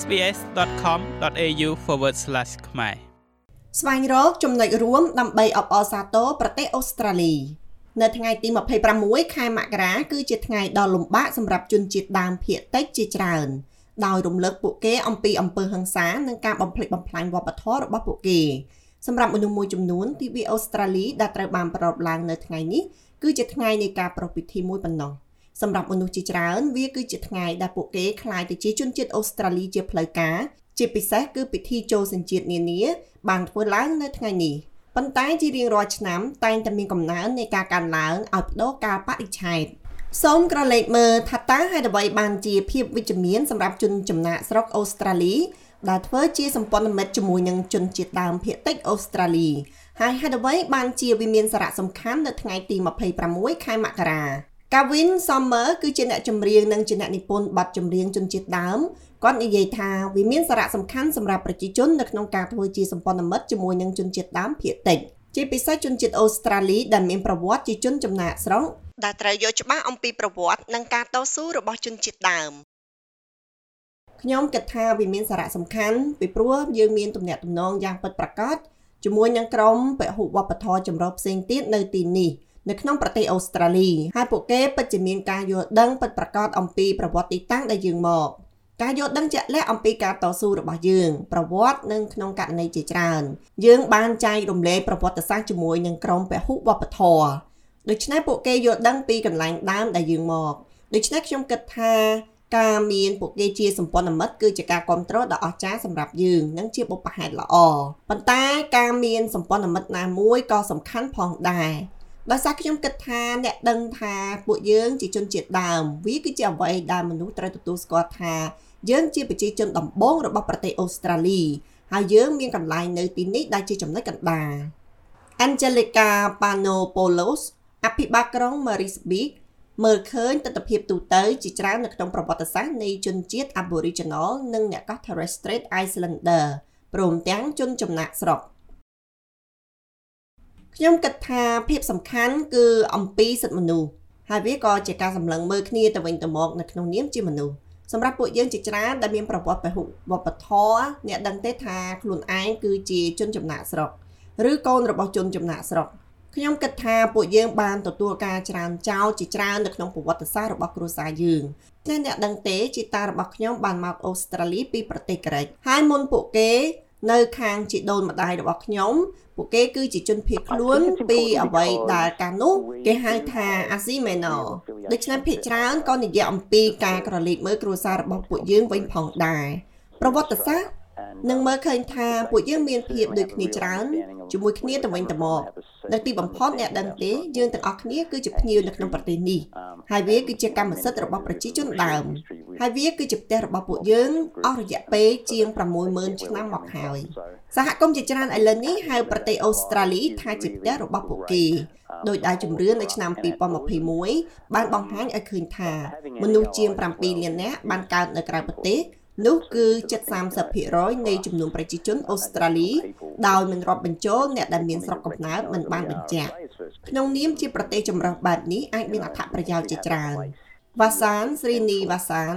sbs.com.au/ ខ្មែរស្វែងរកចំណុចរួមដើម្បីអបអរសាទរប្រទេសអូស្ត្រាលី នៅថ្ងៃទី26ខែមករាគឺជាថ្ងៃដ៏លំបាកសម្រាប់ជនជាតិដើមភាគតិចជាច្រើនដោយរំលឹកពួកគេអំពីអំពើហិង្សានិងការបំផ្លិចបំផ្លាញវប្បធម៌របស់ពួកគេសម្រាប់មនុស្សមួយចំនួនទិវាអូស្ត្រាលីដែលត្រូវបានប្រារព្ធឡើងនៅថ្ងៃនេះគឺជាថ្ងៃនៃការប្រារព្ធពិធីមួយប៉ុណ្ណោះ សម្រាប់មនុស្សជាច្រើនវាគឺជាថ្ងៃដែលពួកគេក្លាយទៅជាជនជាតិអូស្ត្រាលីជាផ្លូវការជាពិសេសគឺពិធីចូលសញ្ជាតិនានាបានធ្វើឡើងនៅថ្ងៃនេះប៉ុន្តែជារៀងរាល់ឆ្នាំតែងតែមានកំណើននៃការកើនឡើងឲ្យបដូរកាលបរិច្ឆេទសូមក្រឡេកមើលថាតើហេតុអ្វីបានជាភាពវិជ្ជមានសម្រាប់ជនចំណាក់ស្រុកអូស្ត្រាលីដែលធ្វើជាសម្ព័ន្ធមិត្តជាមួយនឹងជនជាតិដើមភាគតិចអូស្ត្រាលីហើយហេតុអ្វីបានជាវាមានសារៈសំខាន់នៅថ្ងៃទី26ខែមករា Kevin Sommer គឺជាអ្នកចម្រៀងនិងជាអ្នកនិពន្ធបទចម្រៀងជនជាតិដើមគាត់និយាយថាវាមានសារៈសំខាន់សម្រាប់ប្រជាជននៅក្នុងការធ្វើជាសម្ព័ន្ធមិត្តជាមួយនឹងជនជាតិដើមភាគតិចជាពិសេសជនជាតិអូស្ត្រាលីដែលមានប្រវត្តិជាជនចំណាកស្រុកដែលត្រូវយកច្បាស់អំពីប្រវត្តិនិងការតស៊ូរបស់ជនជាតិដើមខ្ញុំគិតថាវាមានសារៈសំខាន់ពីព្រោះយើងមានទំនាក់ទំនងយ៉ាងពិតប្រាកដជាមួយនឹងក្រុមពហុវប្បធម៌ចម្រុះផ្សេងទៀតនៅទីនេះ នៅក្នុងប្រទេសអូស្ត្រាលីហើយពួកគេពិតជាមានការយល់ដឹងពិតប្រាកដអំពីប្រវត្តិទីតាំងដែលយើងមកការយល់ដឹងជាក់លាក់អំពីការតស៊ូរបស់យើងប្រវត្តិនិងក្នុងករណីជាច្រើនយើងបានចែករំលែកប្រវត្តិសាស្ត្រជាមួយនឹងក្រុមពហុវប្បធម៌ដូច្នេះពួកគេយល់ដឹងពីកន្លែងដើមដែលយើងមកដូច្នេះខ្ញុំគិតថាការមានពួកគេជាសម្ព័ន្ធមិត្តគឺជាការគ្រប់គ្រងដ៏អស្ចារ្យសម្រាប់យើងនិងជាបុព្វហេតុល្អប៉ុន្តែការមានសម្ព័ន្ធមិត្តណាមួយក៏សំខាន់ផងដែរ ដោយសារខ្ញុំគិតថាអ្នកដឹងថាពួកយើងជាជនជាតិដើមវាគឺជាអ្វីដែលមនុស្សត្រូវទទួលស្គាល់ថាយើងជាប្រជាជនដំបូងរបស់ប្រទេសអូស្ត្រាលីហើយយើងមានកន្លែងនៅទីនេះដែលជាចំណុចកណ្ដាល Angelica Panopoulos អភិបាលក្រុង Marisbee មើលឃើញទស្សនវិជ្ជាទូទៅជាច្រើននៅក្នុងប្រវត្តិសាស្ត្រនៃជនជាតិ Aboriginal និងអ្នកកោះ Torres Strait Islander ព្រមទាំងជនចំណាក់ស្រុក ខ្ញុំគិតថាភាពសំខាន់គឺអំពីសិទ្ធិមនុស្សហើយវាក៏ជាការសម្លឹងមើលគ្នាទៅវិញទៅមកនៅក្នុងនាមជាមនុស្សសម្រាប់ពួកយើងជាច្រើនដែលមានប្រវត្តិពហុវប្បធម៌អ្នកដឹងទេថាខ្លួនឯងគឺជាជនចំណាក់ស្រុកឬកូនរបស់ជនចំណាក់ស្រុកខ្ញុំគិតថាពួកយើងបានទទួលការច្រានចោលជាច្រើននៅក្នុងប្រវត្តិសាស្ត្ររបស់គ្រួសារយើងតែអ្នកដឹងទេជីតារបស់ខ្ញុំបានមកអូស្ត្រាលីពីប្រទេសក្រិចហើយមុនពួកគេ នៅខាងជីដូនម្ដាយរបស់ខ្ញុំពួកគេគឺជាជនភៀសខ្លួនពីអ្វីដែលកាលនោះគេហៅថាអាស៊ីមេណូដូច្នេះភាគច្រើនក៏និយាយអំពីការក្រឡេកមើលគ្រួសាររបស់ពួកយើងវិញផងដែរប្រវត្តិសាស្ត្រ នឹងមើលឃើញថាពួកយើងមានភាពដូចគ្នាច្រើនជាមួយគ្នាទៅវិញទៅមកនៅទីបំផុតអ្នកដឹងទេយើងទាំងអស់គ្នាគឺជាភ្ញៀវនៅក្នុងប្រទេសនេះហើយវាគឺជាកម្មសិទ្ធិរបស់ប្រជាជនដើមហើយវាគឺជាផ្ទះរបស់ពួកយើងអស់រយៈពេលជាង60000ឆ្នាំមកហើយសហគមន៍ជាច្រើនឥឡូវនេះហៅប្រទេសអូស្ត្រាលីថាជាផ្ទះរបស់ពួកគេដោយដែលជំរឿននៅឆ្នាំ2021បានបង្ហាញឲ្យឃើញថាមនុស្សជាង7លាននាក់បានកើតនៅក្រៅប្រទេស នោះគឺជិត30%នៃចំនួនប្រជាជនអូស្ត្រាលីដោយមិនរាប់បញ្ចូលអ្នកដែលមានស្រុកកំណើតមិនបានបញ្ជាក់ក្នុងនាមជាប្រទេសចម្រុះបែបនេះអាចមានអត្ថប្រយោជន៍ជាច្រើនវ៉ាសានស្រីនីវ៉ាសាន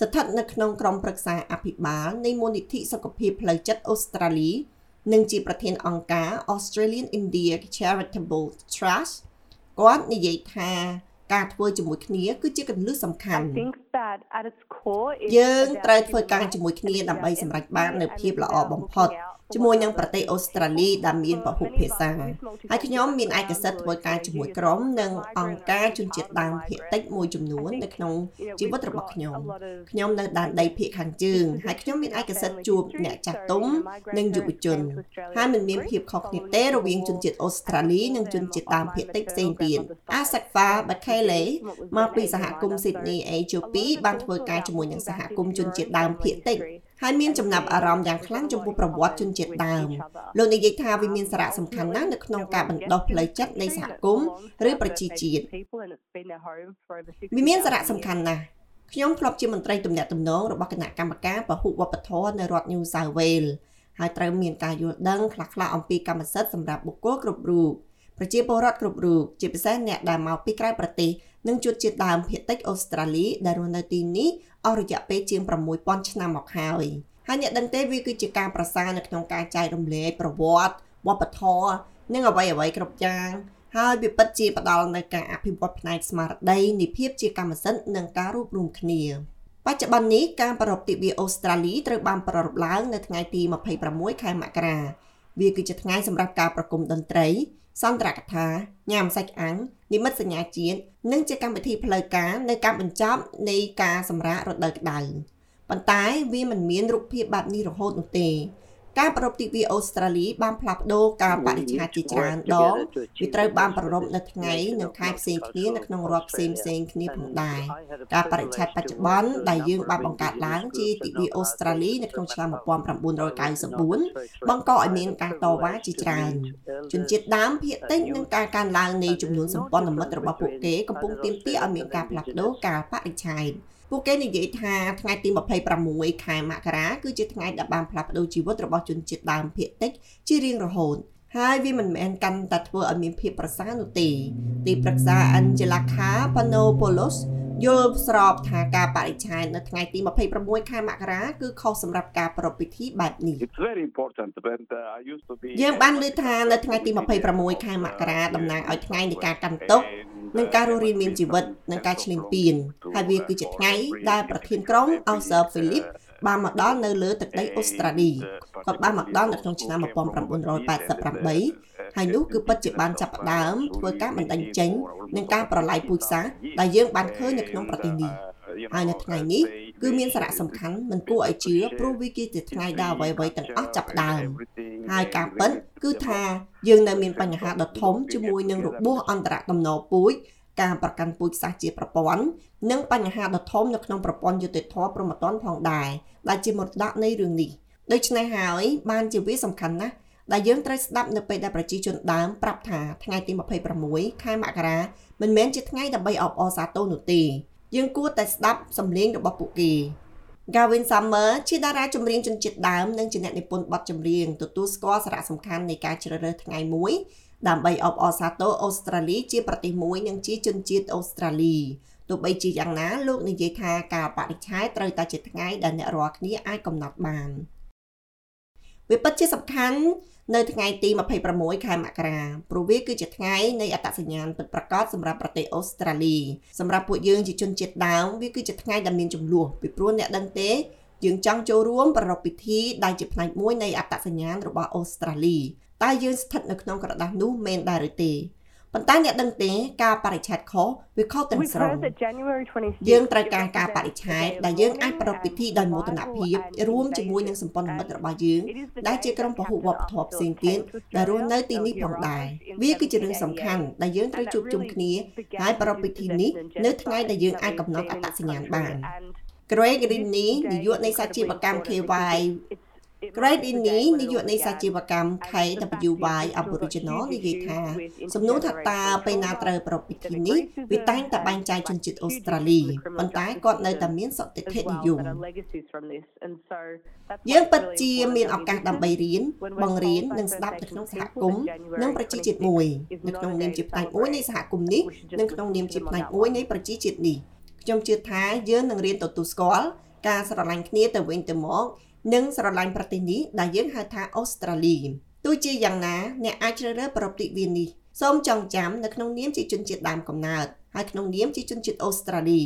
ស្ថិតនៅក្នុងក្រុមប្រឹក្សាអភិបាលនៃមូលនិធិសុខភាពផ្លូវចិត្តអូស្ត្រាលី និងជាប្រធានអង្គការ Australian India Charitable Trust គាត់និយាយថា ការធ្វើជាមួយគ្នាគឺជាគន្លឹះសំខាន់យើងត្រូវធ្វើការជាមួយគ្នាដើម្បីសម្រេចបាននូវភាពល្អបំផុត ជាមួយនឹងប្រទេសអូស្ត្រាលីដែលមានពហុភាសាហើយខ្ញុំមានឯកសិទ្ធិធ្វើការជាមួយក្រុមនិងអង្គការជនជាតិដើមភាគតិចមួយចំនួននៅក្នុងជីវិតរបស់ខ្ញុំខ្ញុំនៅដែនដីភាគខាងជើងហើយខ្ញុំមានឯកសិទ្ធិជួបអ្នកចាស់ទុំនិងយុវជនហើយមិនមានភាពខុសគ្នាទេរវាងជនជាតិអូស្ត្រាលីនិងជនជាតិដើមភាគតិចផ្សេងទៀត Asakfa Bakele មកពីសហគមន៍ Sydney AJP បានធ្វើការជាមួយនឹងសហគមន៍ជនជាតិដើមភាគតិច ហើយមានចំណាប់អារម្មណ៍យ៉ាងខ្លាំងចំពោះប្រវត្តិជនជាតិដើមលោកនិយាយថាវាមានសារៈសំខាន់ណាស់នៅក្នុងការបណ្ដុះផ្លូវចិត្តនៃសហគមន៍ឬប្រជាជាតិវាមានសារៈសំខាន់ណាស់ខ្ញុំធ្លាប់ជាមន្ត្រីទំនាក់ទំនងរបស់គណៈកម្មការពហុវប្បធម៌នៅរដ្ឋ New South Wales ហើយត្រូវមានការយល់ដឹងខ្លះៗអំពីកម្មសិទ្ធិសម្រាប់បុគ្គលគ្រប់រូបប្រជាពលរដ្ឋគ្រប់រូបជាពិសេសអ្នកដែលមកពីក្រៅប្រទេស និងជនជាតិដើមភាគតិចអូស្ត្រាលីដែលរស់នៅទីនេះអស់រយៈពេលជាង6000ឆ្នាំមកហើយហើយអ្នកដឹងទេវាគឺជាការប្រសើរនៅក្នុងការចែករំលែកប្រវត្តិវប្បធម៌និងអ្វីអ្វីគ្រប់យ៉ាងហើយវាពិតជាផ្ដល់នូវការអភិវឌ្ឍផ្នែកស្មារតីនៃភាពជាកម្មសិទ្ធិនិងការរួបរวมគ្នាបច្ចុប្បន្ននេះការប្រារព្ធទិវាអូស្ត្រាលីត្រូវបានប្រារព្ធឡើងនៅថ្ងៃទី26ខែមករាវាគឺជាថ្ងៃសម្រាប់ការប្រគំតន្ត្រី សន្ទរកថាញ៉ាំសាច់អាំងនិមិត្តសញ្ញាជាតិនិងជាកម្មវិធីផ្លូវការនៅការបញ្ចប់នៃការសម្រាករដូវក្តៅប៉ុន្តែវាមិនមានរូបភាពបែបនេះរហូតនោះទេ ការប្រពៃទិវាអូស្ត្រាលីបានផ្លាស់ប្ដូរការបរិច្ឆេទជាច្រើនដងវាត្រូវបានប្រារព្ធនៅថ្ងៃនិងខែផ្សេងគ្នានៅក្នុងរដ្ឋផ្សេងផ្សេងគ្នាផងដែរការបរិច្ឆេទបច្ចុប្បន្នដែលយើងបានបង្កើតឡើងជាទិវាអូស្ត្រាលីនៅក្នុងឆ្នាំ1994បង្កឲ្យមានការតវ៉ាជាច្រើនជនជាតិដើមភាគតិចនិងការកើនឡើងនៃចំនួនសម្ព័ន្ធមិត្តរបស់ពួកគេកំពុងទាមទារឲ្យមានការផ្លាស់ប្ដូរការបរិច្ឆេទ ពួកគេនិយាយថាថ្ងៃទី26ខែមករាគឺជាថ្ងៃដែលបានផ្លាស់ប្ដូរជីវិតរបស់ជនជាតិដើមភាគតិចជារៀងរហូតហើយវាមិនមែនកាន់តែធ្វើឲ្យមានភាពប្រសើរនោះទេទីប្រឹក្សា Angela Panopoulos យល់ស្របថាការបរិច្ឆេទនៅថ្ងៃទី26ខែមករាគឺខុសសម្រាប់ការប្រារព្ធពិធីបែបនេះយើងបានលើថានៅថ្ងៃទី26ខែមករាតំណាងឲ្យថ្ងៃនៃការកាន់ទុក្ខនិងការរស់រានមានជីវិតនិងការឈ្លានពានហើយវាគឺជាថ្ងៃដែលប្រធានក្រុងអោសឺហ្វីលីបបានមកដល់នៅលើទឹកដីអូស្ត្រាលីគាត់បានមកដល់នៅក្នុងឆ្នាំ1988 ហើយនោះគឺពិតជាបានចាប់ផ្ដើមធ្វើការបណ្ដេញចេញនឹងការប្រឡាយពូជសាសន៍ដែលយើងបានឃើញនៅក្នុងប្រទេសនេះហើយនៅថ្ងៃនេះគឺមានសារៈសំខាន់មិនគួរឲ្យជឿព្រោះវាគឺជាថ្ងៃដែលអ្វីៗទាំងអស់ចាប់ផ្ដើមហើយការពិតគឺថាយើងនៅមានបញ្ហាដ៏ធំជាមួយនឹងរបួសអន្តរតំណពូជការប្រកាន់ពូជសាសន៍ជាប្រព័ន្ធនិងបញ្ហាដ៏ធំនៅក្នុងប្រព័ន្ធយុតិធធម៌ប្រមត្តនផងដែរដែលជាមរតកនៃរឿងនេះដូច្នេះហើយបានជាវាសំខាន់ណាស់ ដែលយើងត្រូវស្ដាប់នៅពេលដែលប្រជាជនដើមប្រាប់ថាថ្ងៃទី26ខែមករាមិនមែនជាថ្ងៃដើម្បីអបអរសាទរនោះទេយើងគួរតែស្ដាប់សំឡេងរបស់ពួកគេ Gavin Summer ជាតារាចម្រៀងជនជាតិដើមនិងជាអ្នកនិពន្ធបទចម្រៀងទទួលស្គាល់សារៈសំខាន់នៃការជ្រើសរើសថ្ងៃមួយដើម្បីអបអរសាទរអូស្ត្រាលីជាប្រទេសមួយនិងជាជនជាតិអូស្ត្រាលីទោះបីជាយ៉ាងណាលោកនិយាយថាការបរិច្ឆេទត្រូវតែជាថ្ងៃដែលអ្នករាល់គ្នាអាចកំណត់បានវាពិតជាសំខាន់ នៅថ្ងៃទី26ខែមករាព្រោះវាគឺជាថ្ងៃនៃអត្តសញ្ញាណពិតប្រាកដសម្រាប់ប្រទេសអូស្ត្រាលីសម្រាប់ពួកយើងជាជនជាតិដើមវាគឺជាថ្ងៃដែលមានចំនួនពីព្រោះអ្នកដឹងទេយើងចង់ចូលរួមប្រារព្ធពិធីដែលជាផ្នែកមួយនៃអត្តសញ្ញាណរបស់អូស្ត្រាលីតើយើងស្ថិតនៅក្នុងក្រដាស់នោះមែនដែរឬទេ ប៉ុន្តែអ្នកដឹងទេការបរិច្ឆេទខុសវាខុសទាំងស្រុងយើងត្រូវការការបរិច្ឆេទដែលយើងអាចប្រារព្ធពិធីដោយមោទនភាពរួមជាមួយនឹងសម្ព័ន្ធមិត្តរបស់យើងដែលជាក្រុមពហុវប្បធម៌ផ្សេងទៀតដែលរស់នៅទីនេះផងដែរវាគឺជារឿងសំខាន់ដែលយើងត្រូវជួបជុំគ្នាហើយប្រារព្ធពិធីនេះនៅថ្ងៃដែលយើងអាចកំណត់អត្តសញ្ញាណបាន Greg Rinny នាយកនៃសាជីវកម្ម KY Great Indian នាយកនៃសាជីវកម្ម KWY Aboriginal និយាយថាសំណួរថាតើពេលណាត្រូវប្រពៃពិធីនេះវាតែងតែបែងចែកជនជាតិអូស្ត្រាលីប៉ុន្តែគាត់នៅតែមានសតិធិនិយមយើងពិតជាមានឱកាសដើម្បីរៀនបង្រៀននិងស្ដាប់នៅក្នុងសហគមន៍និងប្រជាជាតិមួយនៅក្នុងនាមជាផ្នែកមួយនៃសហគមន៍នេះនិងក្នុងនាមជាផ្នែកមួយនៃប្រជាជាតិនេះខ្ញុំជឿថាយើងនឹងរៀនទទួលស្គាល់ ការស្រឡាញ់គ្នាទៅវិញទៅមកនិងស្រឡាញ់ប្រទេសនេះដែលយើងហៅថាអូស្ត្រាលីទោះជាយ៉ាងណាអ្នកអាចជ្រើសរើសប្រតិវិនេះសូមចងចាំនៅក្នុងនាមជាជនជាតិដើមកំណើតហើយក្នុងនាមជាជនជាតិអូស្ត្រាលី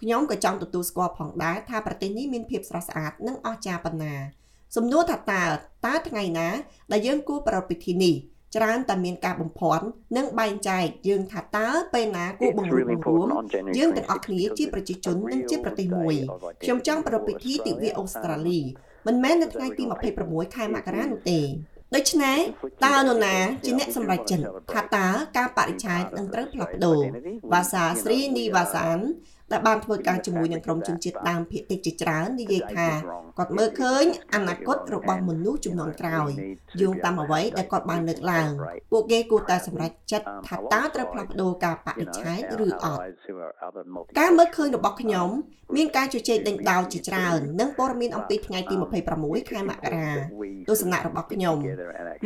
ខ្ញុំក៏ចង់ទទួលស្គាល់ផងដែរថាប្រទេសនេះមានភាពស្រស់ស្អាតនិងអស្ចារ្យប៉ុណ្ណាសំណួរថាតើតើថ្ងៃណាដែលយើងគួរប្រារព្ធពិធីនេះ ច្រើនតែមានការបំភាន់និងបែងចែកយើងថាតើពេលណាគួរបង្រួបបង្រួមយើងទាំងអស់គ្នាជាប្រជាជននិងជាប្រទេសមួយខ្ញុំចង់ប្រារព្ធពិធីទិវាអូស្ត្រាលីមិនមែននៅថ្ងៃទី26ខែមករានោះទេដូច្នេះតើនរណាជាអ្នកសម្រេចចិត្តថាតើការបរិច្ឆេទនឹងត្រូវផ្លាស់ប្ដូរវាសាស្រីនីវ៉ាសានដែលបានធ្វើការជាមួយនឹងក្រុមជនជាតិដើមភាគតិចជាច្រើននិយាយថា គាត់មើលឃើញអនាគតរបស់មនុស្សជំនាន់ក្រោយយោងតាមអ្វីដែលគាត់បានលើកឡើងពួកគេគួរតែសម្រេចចិត្តថាតើត្រូវផ្លាស់ប្ដូរការបដិឆេទឬអត់ការមើលឃើញរបស់ខ្ញុំមានការជជែកដេញដោលជាច្រើននិងព័ត៌មានអំពីថ្ងៃទី26ខែមករាទស្សនៈរបស់ខ្ញុំ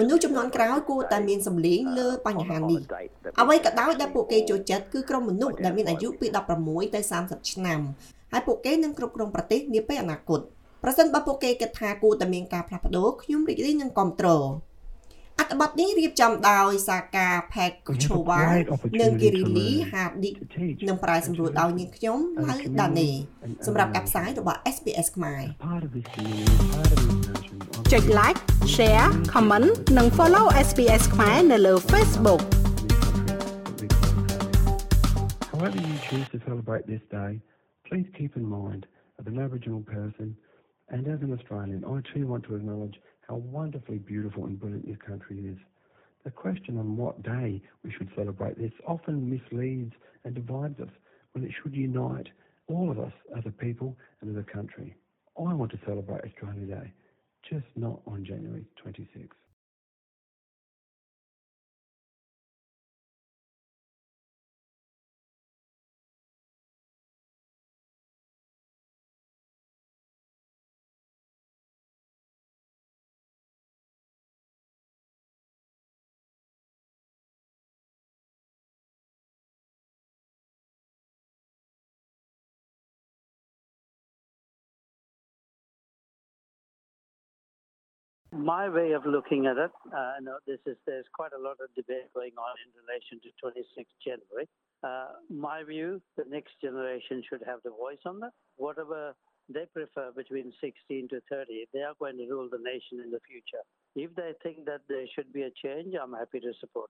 មនុស្សចំនួនក្រោយគួរតែមានសម្លេងលើបញ្ហានេះអ្វីក៏ដោយដែលពួកគេចូលចិត្តគឺក្រុមមនុស្សដែលមានអាយុពី16ទៅ30ឆ្នាំហើយពួកគេនឹងគ្រប់គ្រងប្រទេសនាពេលអនាគត ប្រសិនបើពួកគេគិតថាគួរតែមានការផ្លាស់ប្ដូរខ្ញុំរីករាយនឹងគ្រប់គ្រងអត្ថបទនេះរៀបចំដោយសាកាផេកកូឆូវ៉ានិងគីរីលីហាឌីនឹងប្រាយសម្រួលដោយនាងខ្ញុំឡៅដានេសម្រាប់ការផ្សាយរបស់ SPS ខ្មែរចុច like share comment និង follow SPS ខ្មែរនៅលើ Facebook However you choose to celebrate this day please keep in mind as an Aboriginal person and as an Australian I too want to acknowledge how wonderfully beautiful and brilliant this country is. The question on what day we should celebrate this often misleads and divides us when it should unite all of us as a people and as a country. I want to celebrate Australia Day, just not on January 26th. My way of looking at it, uh, know this is there's quite a lot of debate going on in relation to 26th January. Uh, my view, the next generation should have the voice on that. Whatever they prefer between 16 to 30, they are going to rule the nation in the future. If they think that there should be a change, I'm happy to support.